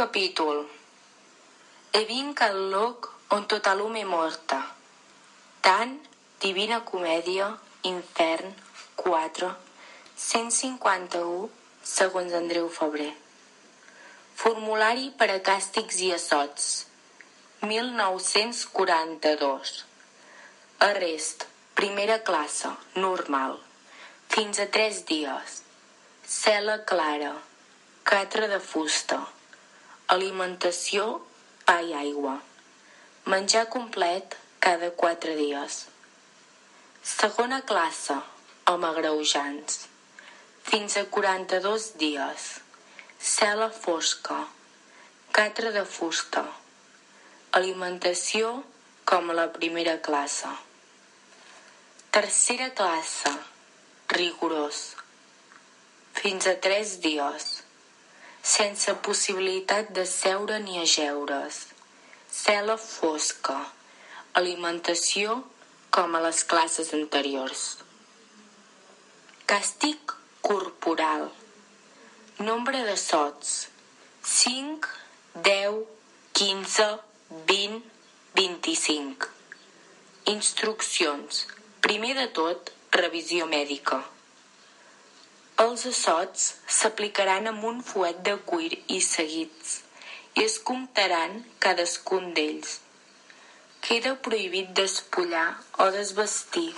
Capítol. E vinc al loc on tota l'home morta. Tant, Divina Comèdia, Infern, 4, 151, segons Andreu Febrer. Formulari per a càstigs i assots. 1942. Arrest. Primera classe. Normal. Fins a tres dies. Cela clara. Catre de fusta. Alimentació, pa i aigua. Menjar complet cada quatre dies. Segona classe. Home agreujants. Fins a 42 dies. Cela fosca. Catre de fusta. Alimentació com a la primera classe. Tercera classe. Rigorós. Fins a tres dies. Sense possibilitat de seure ni ajeure's. Cela fosca. Alimentació com a les classes anteriors. Càstig corporal. Nombre de sots. 5, 10, 15, 20, 25. Instruccions. Primer de tot, revisió mèdica. Els assots s'aplicaran amb un fuet de cuir i seguits i es comptaran cadascun d'ells. Queda prohibit despullar o desvestir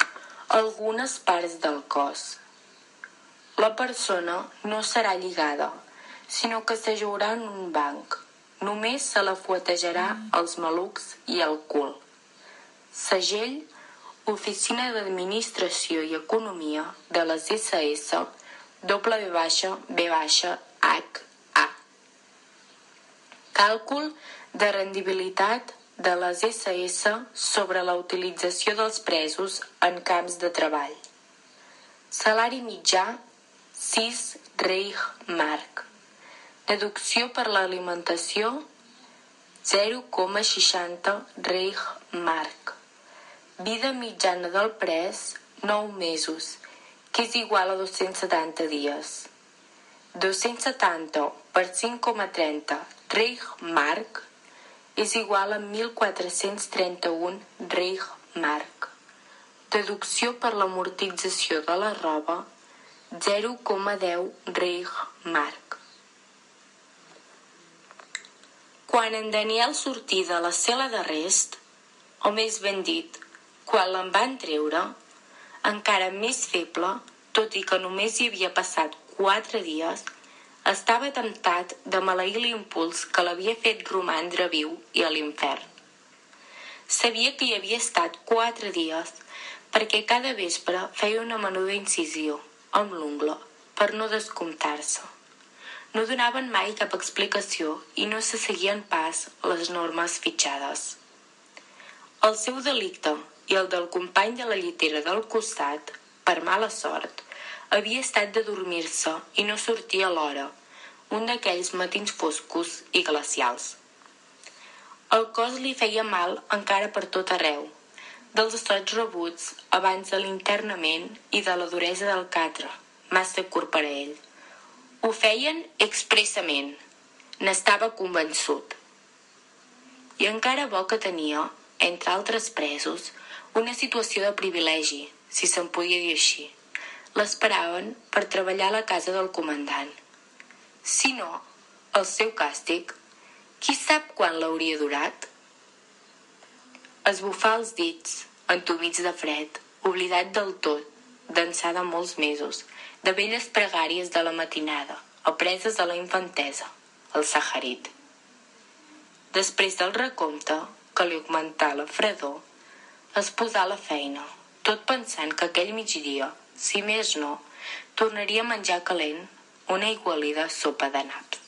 algunes parts del cos. La persona no serà lligada, sinó que s'ajaurà en un banc. Només se la fuetejarà els malucs i el cul. Segell, Oficina d'Administració i Economia de les SS, W baixa, B baixa, H, A. Càlcul de rendibilitat de les SS sobre la utilització dels presos en camps de treball. Salari mitjà 6 Reichmark. Deducció per l'alimentació 0,60 Reichmark. Vida mitjana del pres 9 mesos, que és igual a 270 dies. 270 per 5,30 Reichmark és igual a 1.431 Reichmark. Deducció per l'amortització de la roba 0,10 Reichmark. Quan en Daniel sortí de la cel·la d'arrest, o més ben dit, quan l'en van treure, encara més feble, tot i que només hi havia passat quatre dies, estava temptat de maleir l'impuls que l'havia fet romandre viu i a l'infern. Sabia que hi havia estat quatre dies perquè cada vespre feia una menuda incisió amb l'ungla per no descomptar-se. No donaven mai cap explicació i no se seguien pas les normes fitxades. El seu delicte i el del company de la llitera del costat, per mala sort, havia estat de dormir-se i no sortir a l'hora, un d'aquells matins foscos i glacials. El cos li feia mal encara per tot arreu, dels assots rebuts abans de l'internament i de la duresa del catre, massa curt per a ell. Ho feien expressament, n'estava convençut. I encara bo que tenia, entre altres presos, una situació de privilegi, si se'n podia dir així. L'esperaven per treballar a la casa del comandant. Si no, el seu càstig, qui sap quan l'hauria durat? Esbufar els dits, entumits de fred, oblidat del tot, d'ençà de molts mesos, de velles pregàries de la matinada, apreses a la infantesa, el saharit. Després del recompte, que li augmentà la fredor, es posà a la feina, tot pensant que aquell migdia, si més no, tornaria a menjar calent una igualida sopa de naps.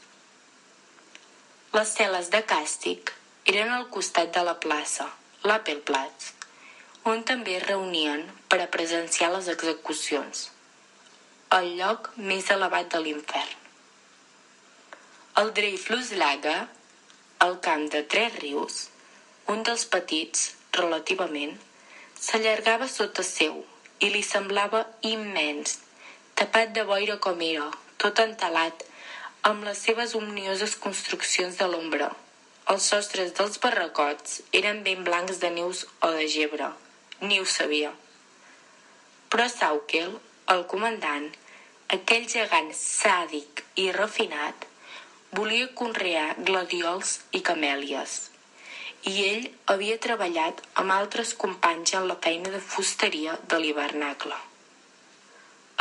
Les cel·les de càstig eren al costat de la plaça, l'Appelplatz, on també es reunien per a presenciar les execucions, el lloc més elevat de l'infern. El Dreyfluslager, el camp de Tres Rius, un dels petits, relativament, s'allargava sota seu i li semblava immens, tapat de boira com era, tot entelat, amb les seves omnioses construccions de l'ombra. Els sostres dels barracots eren ben blancs de nius o de gebre. Ni ho sabia. Però Saukel, el comandant, aquell gegant sàdic i refinat, volia conrear gladiols i camèlies. I ell havia treballat amb altres companys en la feina de fusteria de l'hivernacle.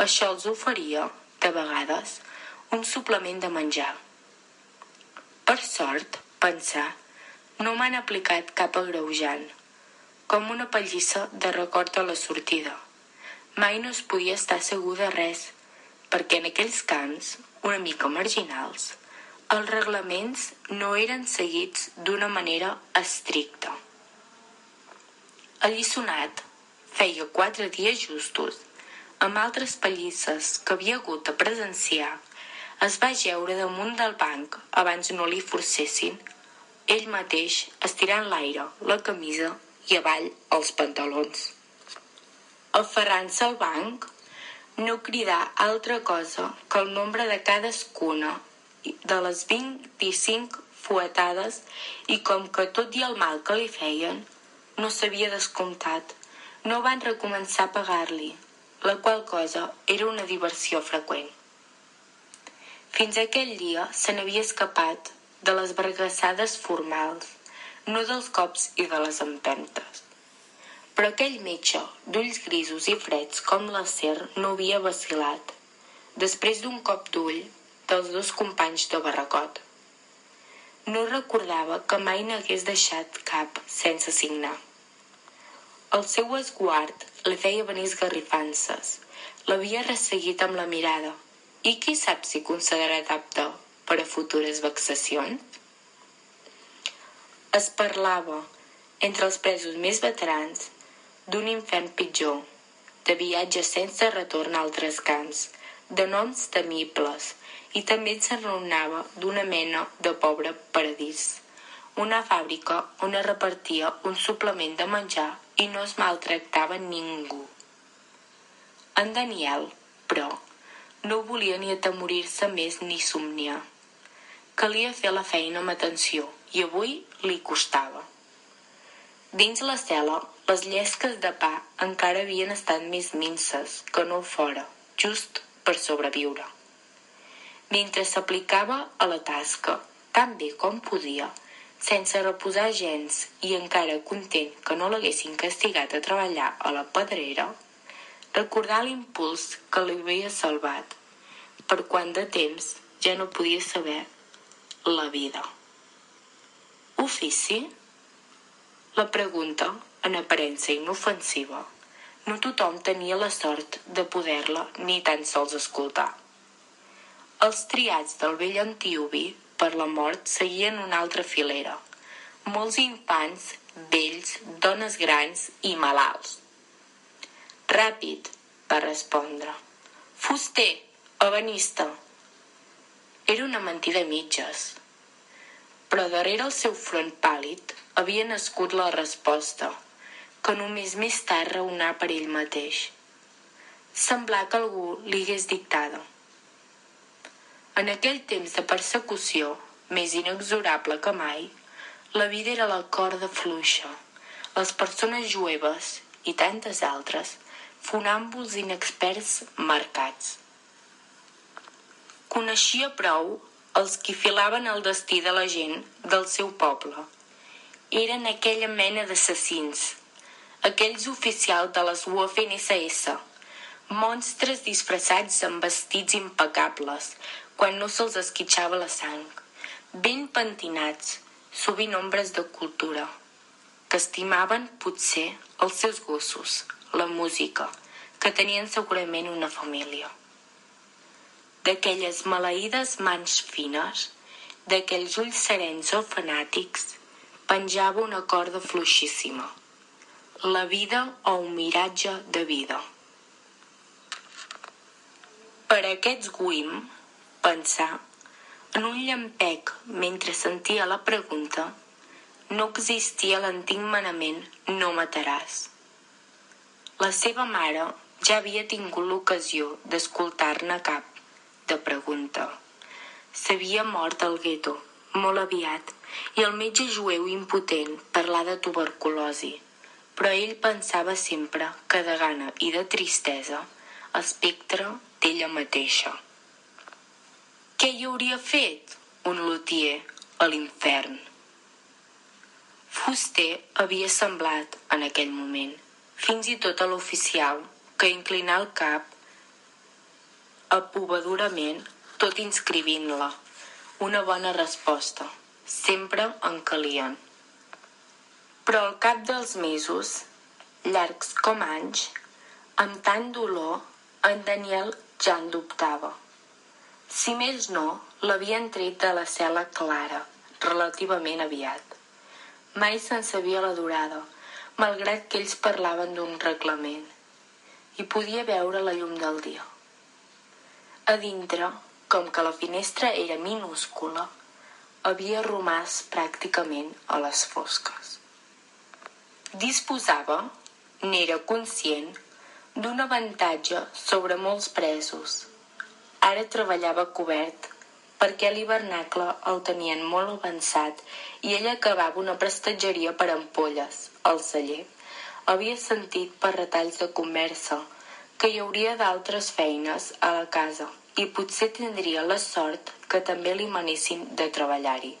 Això els oferia, de vegades, un suplement de menjar. Per sort, pensar, no m'han aplicat cap agreujant, com una pallissa de record de la sortida. Mai no es podia estar segur de res, perquè en aquells camps, una mica marginals, els reglaments no eren seguits d'una manera estricta. Alliçonat, feia quatre dies justos, amb altres pallisses que havia hagut de presenciar, es va geure damunt del banc abans no li forcessin, ell mateix estirant l'aire, la camisa i avall els pantalons. Aferrant-se al banc, no cridar altra cosa que el nombre de cadascuna de les 25 fuetades i com que tot i el mal que li feien no s'havia descomptat, no van recomençar a pagar-li, la qual cosa era una diversió freqüent. Fins aquell dia se n'havia escapat de les vergassades formals, no dels cops i de les empentes. Però aquell metge, d'ulls grisos i freds com l'acer, no havia vacilat, després d'un cop d'ull dels dos companys de barracot. No recordava que mai n'hagués deixat cap sense signar. El seu esguard li feia venir esgarrifances. L'havia resseguit amb la mirada. I qui sap si considerat apte per a futures vexacions? Es parlava, entre els presos més veterans, d'un infern pitjor, de viatges sense retorn a altres camps, de noms temibles, i també s'enraonava d'una mena de pobre paradís una fàbrica on es repartia un suplement de menjar i no es maltractava ningú. En Daniel, però, no volia ni atemorir-se més ni somniar. Calia fer la feina amb atenció i avui li costava. Dins la cel·la, les llesques de pa encara havien estat més minces que no fora, just per sobreviure. Mentre s'aplicava a la tasca, tan bé com podia, sense reposar gens i encara content que no l'haguessin castigat a treballar a la pedrera, recordar l'impuls que li havia salvat, per quant de temps ja no podia saber la vida. Ofici? La pregunta, en aparença inofensiva, no tothom tenia la sort de poder-la ni tan sols escoltar. Els triats del vell Antíobi per la mort seguien una altra filera. Molts infants, vells, dones grans i malalts. Ràpid, va respondre. Fuster, ebenista. Era una mentida mitges. Però darrere el seu front pàl·lid havia nascut la resposta, que només més tard raonar per ell mateix. Semblà que algú li hagués dictada. En aquell temps de persecució, més inexorable que mai, la vida era la corda fluixa. Les persones jueves i tantes altres, fonàmbuls inexperts marcats. Coneixia prou els qui filaven el destí de la gent del seu poble. Eren aquella mena d'assassins, aquells oficials de les UFNSS, monstres disfressats amb vestits impecables, quan no se'ls esquitxava la sang, ben pentinats, sovint ombres de cultura, que estimaven potser els seus gossos, la música, que tenien segurament una família. D'aquelles maleïdes mans fines, d'aquells ulls serens o fanàtics, penjava una corda fluixíssima. La vida o un miratge de vida. Per aquests Guim, pensar, en un llampec mentre sentia la pregunta, no existia l'antic manament no mataràs. La seva mare ja havia tingut l'ocasió d'escoltar-ne cap de pregunta. s'havia mort al gueto, molt aviat, i el metge jueu impotent parlar de tuberculosi, però ell pensava sempre que de gana i de tristesa espectre d'ella mateixa. Què hi hauria fet un lutier a l'infern? Fuster havia semblat en aquell moment, fins i tot a l'oficial, que inclinà el cap apovadurament, tot inscrivint-la. Una bona resposta. Sempre en calien. Però al cap dels mesos, llargs com anys, amb tant dolor, en Daniel ja en dubtava. Si més no, l'havien tret de la cel·la clara, relativament aviat. Mai se'n sabia la durada, malgrat que ells parlaven d'un reglament, i podia veure la llum del dia. A dintre, com que la finestra era minúscula, havia romàs pràcticament a les fosques. Disposava, n'era conscient, d'un avantatge sobre molts presos. Ara treballava cobert perquè l'hivernacle el tenien molt avançat i ell acabava una prestatgeria per ampolles, al celler. Havia sentit per retalls de conversa que hi hauria d'altres feines a la casa i potser tindria la sort que també li manessin de treballar-hi.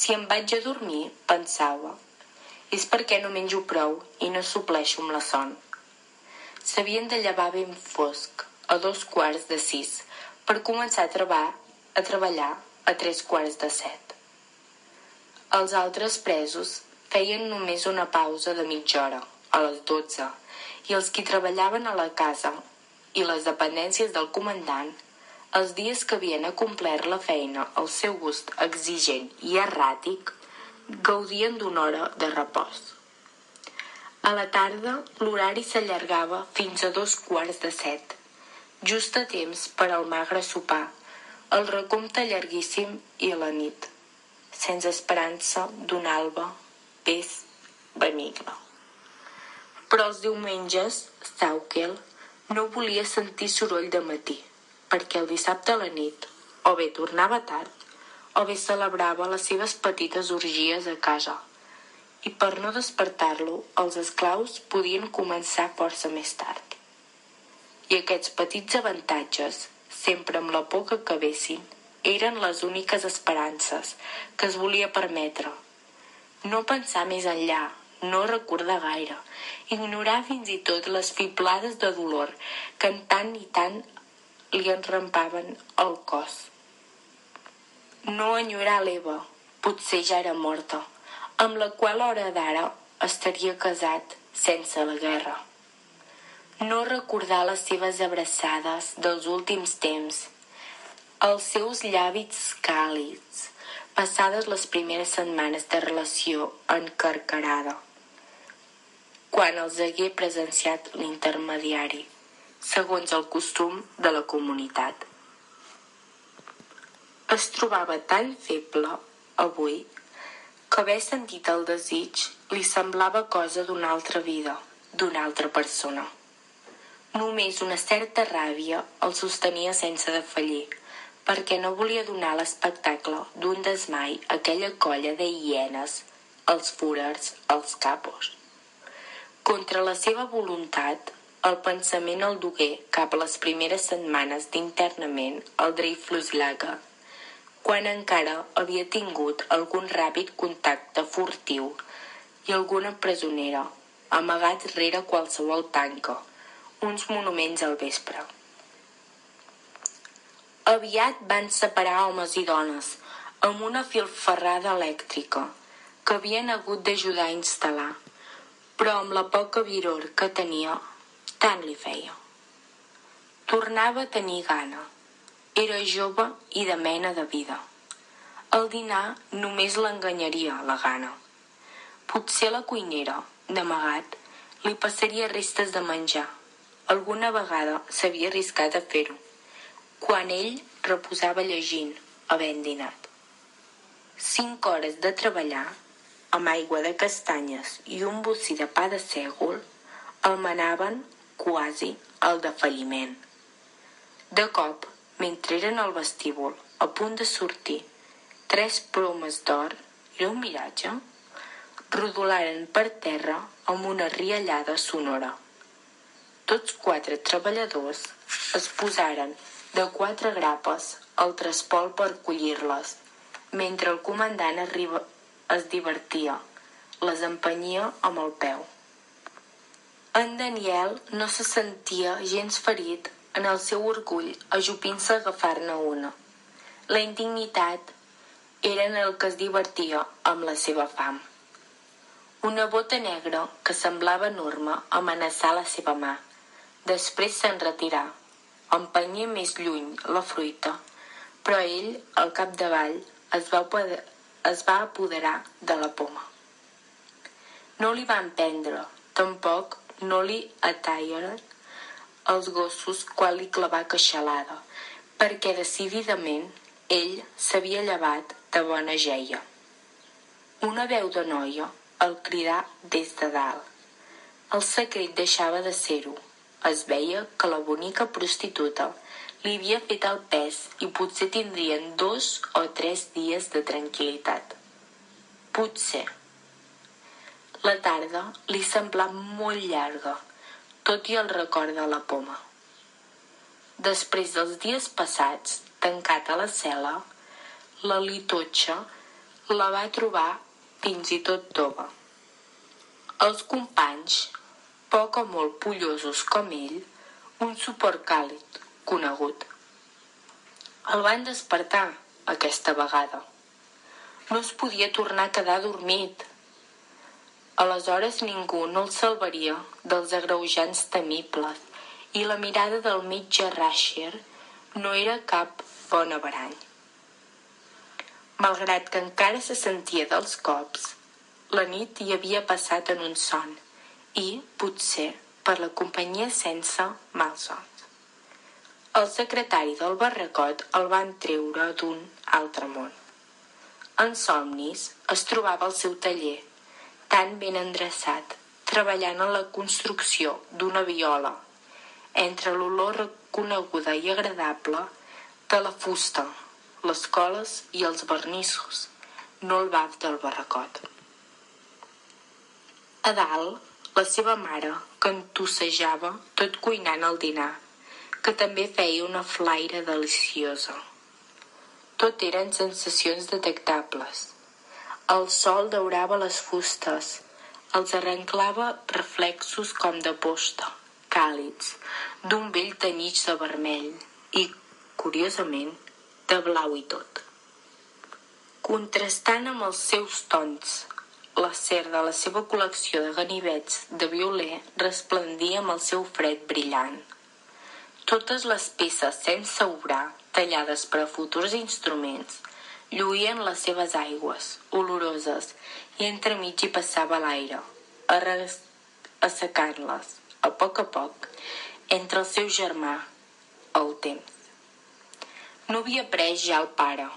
Si em vaig a dormir, pensava, és perquè no menjo prou i no supleixo amb la son. S'havien de llevar ben fosc, a dos quarts de sis, per començar a, treballar, a treballar a tres quarts de set. Els altres presos feien només una pausa de mitja hora, a les dotze, i els qui treballaven a la casa i les dependències del comandant, els dies que havien acomplert la feina al seu gust exigent i erràtic, gaudien d'una hora de repòs. A la tarda, l'horari s'allargava fins a dos quarts de set, just a temps per al magre sopar, el recompte llarguíssim i a la nit, sense esperança d'un alba, pes benigna. Però els diumenges, Saukel no volia sentir soroll de matí, perquè el dissabte a la nit o bé tornava tard o bé celebrava les seves petites orgies a casa. I per no despertar-lo, els esclaus podien començar força més tard. I aquests petits avantatges, sempre amb la por que acabessin, eren les úniques esperances que es volia permetre. No pensar més enllà, no recordar gaire, ignorar fins i tot les fiblades de dolor que en tant i tant li enrampaven el cos. No enyorar l'Eva, potser ja era morta, amb la qual hora d'ara estaria casat sense la guerra. No recordar les seves abraçades dels últims temps, els seus llàbits càlids, passades les primeres setmanes de relació encarcarada quan els hagué presenciat l'intermediari, segons el costum de la comunitat. Es trobava tan feble, avui, que haver sentit el desig li semblava cosa d'una altra vida, d'una altra persona. Només una certa ràbia el sostenia sense defallir, perquè no volia donar l'espectacle d'un desmai a aquella colla de hienes, els furers, els capos. Contra la seva voluntat, el pensament el dugué cap a les primeres setmanes d'internament al Dreyfuslaga, quan encara havia tingut algun ràpid contacte furtiu i alguna presonera, amagat rere qualsevol tanca, uns monuments al vespre. Aviat van separar homes i dones amb una filferrada elèctrica que havien hagut d'ajudar a instal·lar però amb la poca viror que tenia, tant li feia. Tornava a tenir gana. Era jove i de mena de vida. El dinar només l'enganyaria la gana. Potser la cuinera, d'amagat, li passaria restes de menjar. Alguna vegada s'havia arriscat a fer-ho, quan ell reposava llegint, havent dinat. Cinc hores de treballar amb aigua de castanyes i un bocí de pa de sègol, el manaven quasi al defalliment. De cop, mentre eren al vestíbul, a punt de sortir, tres plomes d'or, era un miratge? Rodolaren per terra amb una riallada sonora. Tots quatre treballadors es posaren de quatre grapes al trespol per collir-les, mentre el comandant arriba, es divertia, les empenyia amb el peu. En Daniel no se sentia gens ferit en el seu orgull ajupint-se a agafar-ne una. La indignitat era en el que es divertia amb la seva fam. Una bota negra que semblava enorme amenaçar la seva mà. Després se'n retirà, empenyia més lluny la fruita, però ell, al capdavall, es va, es va apoderar de la poma. No li van prendre, tampoc no li ataieren els gossos quan li clavà queixalada, perquè decididament ell s'havia llevat de bona geia. Una veu de noia el cridà des de dalt. El secret deixava de ser-ho. Es veia que la bonica prostituta li havia fet el pes i potser tindrien dos o tres dies de tranquil·litat. Potser. La tarda li semblà molt llarga tot i el record de la poma. Després dels dies passats, tancat a la cel·la, la litotxa la va trobar fins i tot tova. Els companys, poc o molt pollosos com ell, un suport càlid, conegut. El van despertar, aquesta vegada. No es podia tornar a quedar dormit, Aleshores ningú no el salvaria dels agreujants temibles i la mirada del mitjà Rasher no era cap bon averany. Malgrat que encara se sentia dels cops, la nit hi havia passat en un son i, potser, per la companyia sense malsons. El secretari del barracot el van treure d'un altre món. En somnis es trobava al seu taller tan ben endreçat, treballant en la construcció d'una viola, entre l'olor reconeguda i agradable de la fusta, les coles i els vernissos, no el baf del barracot. A dalt, la seva mare, que entussejava tot cuinant el dinar, que també feia una flaire deliciosa. Tot eren sensacions detectables, el sol daurava les fustes, els arrenclava reflexos com de posta, càlids, d'un vell tenyig de vermell i, curiosament, de blau i tot. Contrastant amb els seus tons, l'acer de la seva col·lecció de ganivets de violer resplendia amb el seu fred brillant. Totes les peces sense obrar, tallades per a futurs instruments, lluïen les seves aigües, oloroses, i entremig hi passava l'aire, assecant-les, a poc a poc, entre el seu germà, el temps. No havia pres ja el pare.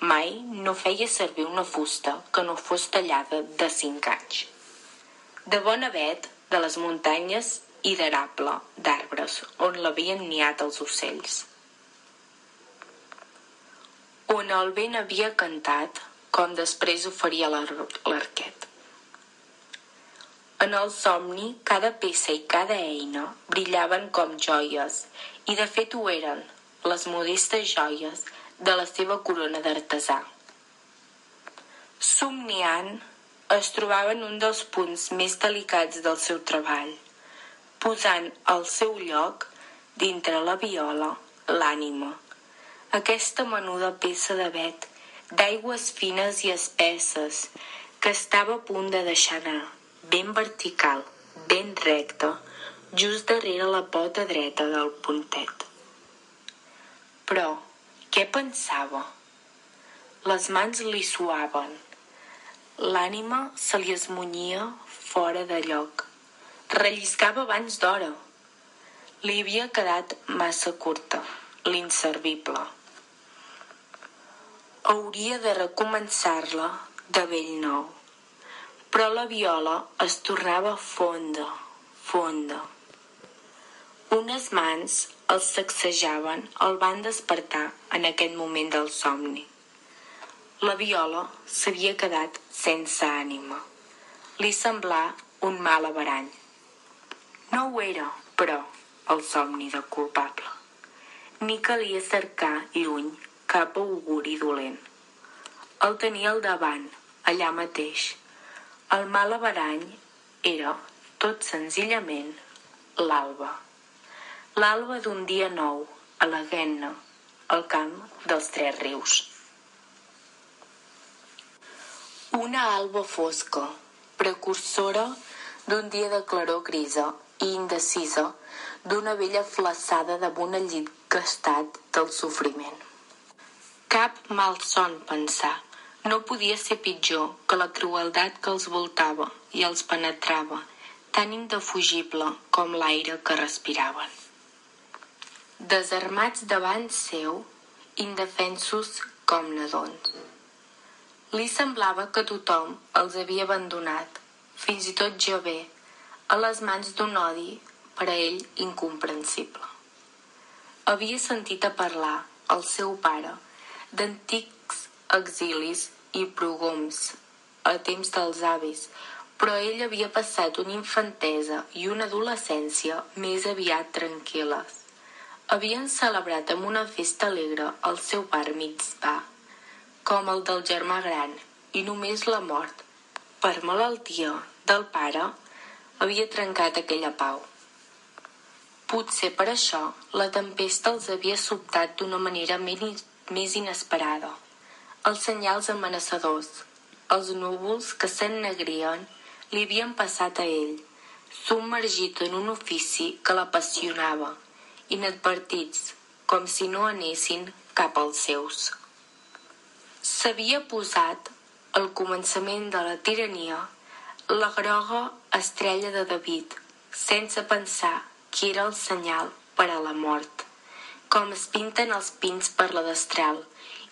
Mai no feia servir una fusta que no fos tallada de cinc anys. De bona vet, de les muntanyes i d'arable, d'arbres, on l'havien niat els ocells on el vent havia cantat, com després ho faria l'arquet. En el somni, cada peça i cada eina brillaven com joies, i de fet ho eren, les modestes joies de la seva corona d'artesà. Somniant, es trobava en un dels punts més delicats del seu treball, posant al seu lloc, dintre la viola, l'ànima, aquesta menuda peça de vet, d'aigües fines i espesses, que estava a punt de deixar anar, ben vertical, ben recta, just darrere la pota dreta del puntet. Però, què pensava? Les mans li suaven. L'ànima se li esmunyia fora de lloc. Relliscava abans d'hora. Li havia quedat massa curta, l'inservible hauria de recomençar-la de bell nou. Però la viola es tornava fonda, fonda. Unes mans els sacsejaven el van despertar en aquest moment del somni. La viola s'havia quedat sense ànima. Li semblà un mal averany. No ho era, però, el somni de culpable. Ni calia cercar lluny cap auguri dolent. El tenia al davant, allà mateix. El mal averany era, tot senzillament, l'alba l'alba d'un dia nou, a la Guenna, al camp dels Tres Rius. Una alba fosca, precursora d'un dia de claror grisa i indecisa d'una vella flaçada damunt el llit gastat del sofriment. Cap mal son pensar, no podia ser pitjor que la crueldat que els voltava i els penetrava, tan indefugible com l'aire que respiraven desarmats davant seu, indefensos com nadons. Li semblava que tothom els havia abandonat, fins i tot Jové, a les mans d'un odi per a ell incomprensible. Havia sentit a parlar el seu pare d'antics exilis i progoms a temps dels avis, però ell havia passat una infantesa i una adolescència més aviat tranquil·les havien celebrat amb una festa alegre el seu bar mitzvah, com el del germà gran, i només la mort, per malaltia del pare, havia trencat aquella pau. Potser per això la tempesta els havia sobtat d'una manera més inesperada. Els senyals amenaçadors, els núvols que s'ennegrien, li havien passat a ell, submergit en un ofici que l'apassionava, inadvertits, com si no anessin cap als seus. S'havia posat, al començament de la tirania, la groga estrella de David, sense pensar que era el senyal per a la mort, com es pinten els pins per la destral,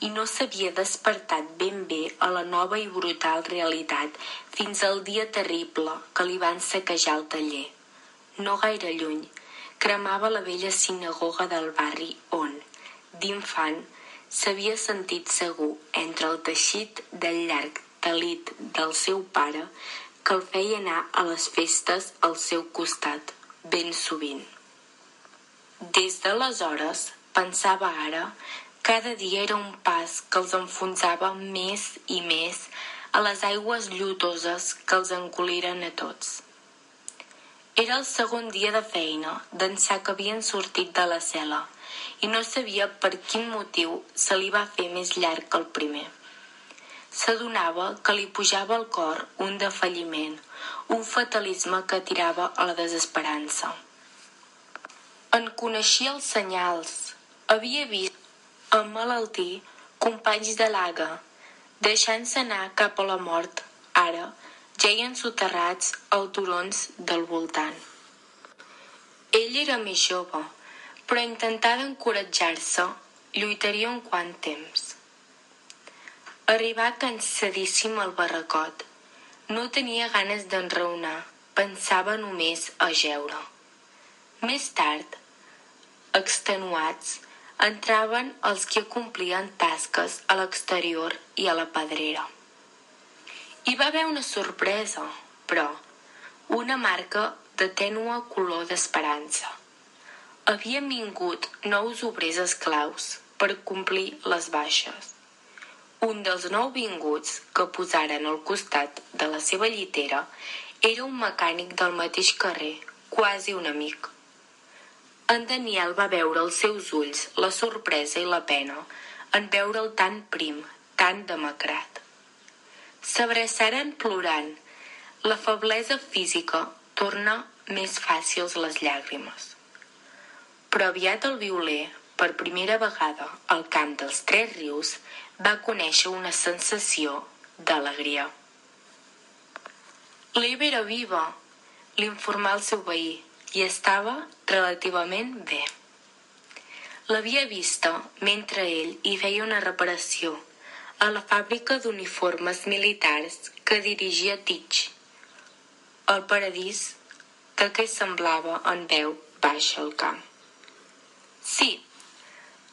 i no s'havia despertat ben bé a la nova i brutal realitat fins al dia terrible que li van saquejar el taller. No gaire lluny, cremava la vella sinagoga del barri on, d'infant, s'havia sentit segur entre el teixit del llarg talit del seu pare que el feia anar a les festes al seu costat, ben sovint. Des d'aleshores, pensava ara, cada dia era un pas que els enfonsava més i més a les aigües llutoses que els encoliren a tots. Era el segon dia de feina d'ençà que havien sortit de la cel·la i no sabia per quin motiu se li va fer més llarg que el primer. S'adonava que li pujava al cor un defalliment, un fatalisme que tirava a la desesperança. En coneixia els senyals. Havia vist malaltí companys de l'aga, deixant-se anar cap a la mort, ara, Geien soterrats als turons del voltant. Ell era més jove, però intentava encoratjar-se, lluitaria un quant temps. Arribà cansadíssim al barracot. No tenia ganes d'enraonar, pensava només a geure. Més tard, extenuats, entraven els que complien tasques a l'exterior i a la pedrera. Hi va haver una sorpresa, però, una marca de tènua color d'esperança. Havien vingut nous obrers esclaus per complir les baixes. Un dels nou vinguts que posaren al costat de la seva llitera era un mecànic del mateix carrer, quasi un amic. En Daniel va veure als seus ulls la sorpresa i la pena en veure'l tan prim, tan demacrat s'abraçaren plorant. La feblesa física torna més fàcils les llàgrimes. Però aviat el violer, per primera vegada al camp dels Tres Rius, va conèixer una sensació d'alegria. L'Eva era viva, l'informà el seu veí, i estava relativament bé. L'havia vista mentre ell hi feia una reparació a la fàbrica d'uniformes militars que dirigia Tich, el paradís de què semblava en veu baixa al camp. Sí,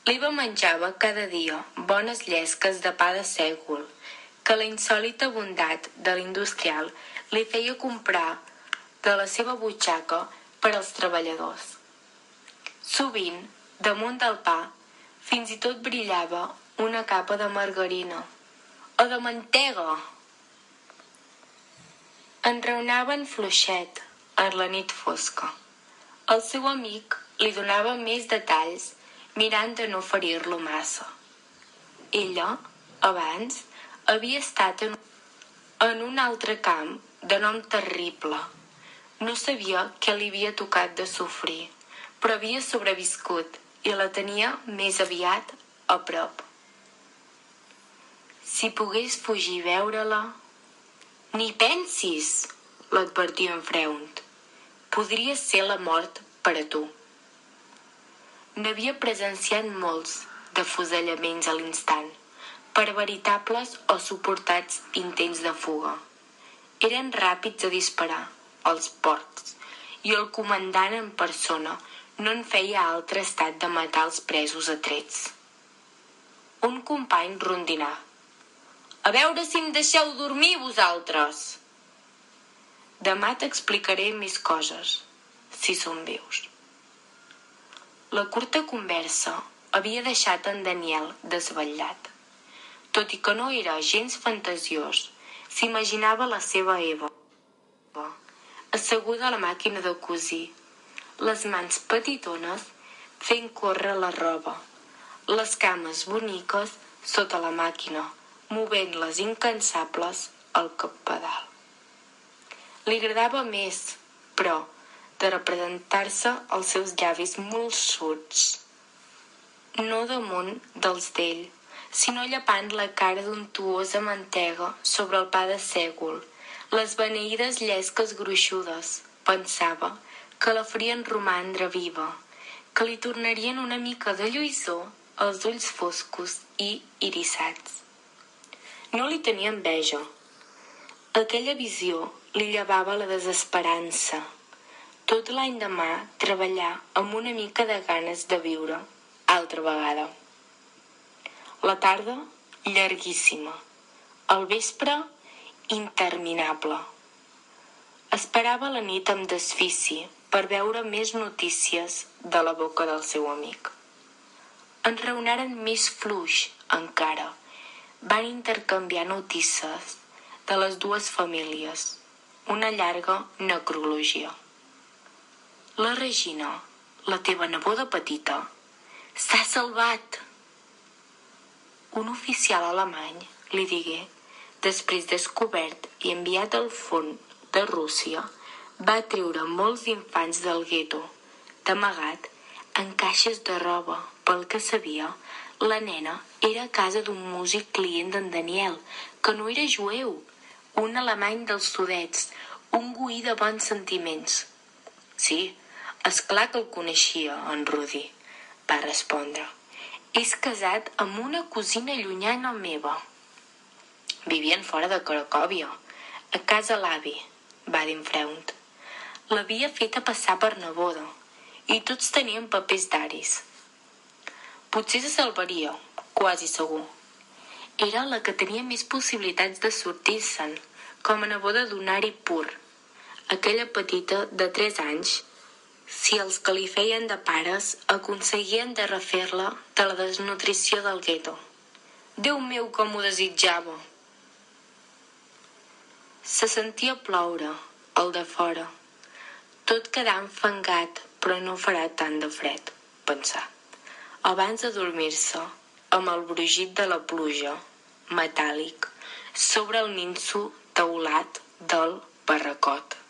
l'Iva menjava cada dia bones llesques de pa de sègol, que la insòlita bondat de l'industrial li feia comprar de la seva butxaca per als treballadors. Sovint, damunt del pa, fins i tot brillava una capa de margarina o de mantega. Enraonaven fluixet en la nit fosca. El seu amic li donava més detalls mirant de no ferir-lo massa. Ella, abans, havia estat en, en un altre camp de nom terrible. No sabia què li havia tocat de sofrir, però havia sobreviscut i la tenia més aviat a prop. Si pogués fugir veure-la... Ni pensis, l'advertia en freunt. Podria ser la mort per a tu. N'havia presenciat molts de fusellaments a l'instant, per veritables o suportats intents de fuga. Eren ràpids a disparar, els ports, i el comandant en persona no en feia altre estat de matar els presos a trets. Un company rondinà. A veure si em deixeu dormir, vosaltres! Demà t'explicaré més coses, si són vius. La curta conversa havia deixat en Daniel desvetllat. Tot i que no era gens fantasiós, s'imaginava la seva Eva, asseguda a la màquina de cosir, les mans petitones fent córrer la roba, les cames boniques sota la màquina, movent-les incansables al pedal. Li agradava més, però, de representar-se els seus llavis molt surts, no damunt dels d'ell, sinó llepant la cara d'untuosa mantega sobre el pa de sègol, les beneïdes llesques gruixudes, pensava, que la farien romandre viva, que li tornarien una mica de lluïssor els ulls foscos i irissats. No li tenia enveja. Aquella visió li llevava la desesperança, tot l'any demà treballar amb una mica de ganes de viure, altra vegada. La tarda, llarguíssima. El vespre, interminable. Esperava la nit amb desfici per veure més notícies de la boca del seu amic. En reunaren més fluix, encara. Van intercanviar notícies de les dues famílies. Una llarga necrologia. La Regina, la teva neboda petita, s'ha salvat. Un oficial alemany li digué, després descobert i enviat al fons de Rússia, va treure molts infants del gueto, d'amagat, en caixes de roba. Pel que sabia, la nena era a casa d'un músic client d'en Daniel, que no era jueu, un alemany dels sudets, un guí de bons sentiments. Sí, és clar que el coneixia, en Rudi, va respondre. És casat amb una cosina llunyana meva. Vivien fora de Cracòvia, a casa l'avi, va dir en Freunt. L'havia feta passar per neboda, i tots tenien papers d'aris. Potser se salvaria, quasi segur. Era la que tenia més possibilitats de sortir-se'n, com a neboda d'un ari pur. Aquella petita de tres anys si els que li feien de pares aconseguien de refer-la de la desnutrició del gueto. Déu meu, com ho desitjava! Se sentia ploure, el de fora. Tot quedar enfangat, però no farà tant de fred, pensà. Abans de dormir-se, amb el brugit de la pluja, metàl·lic, sobre el ninso teulat del barracot.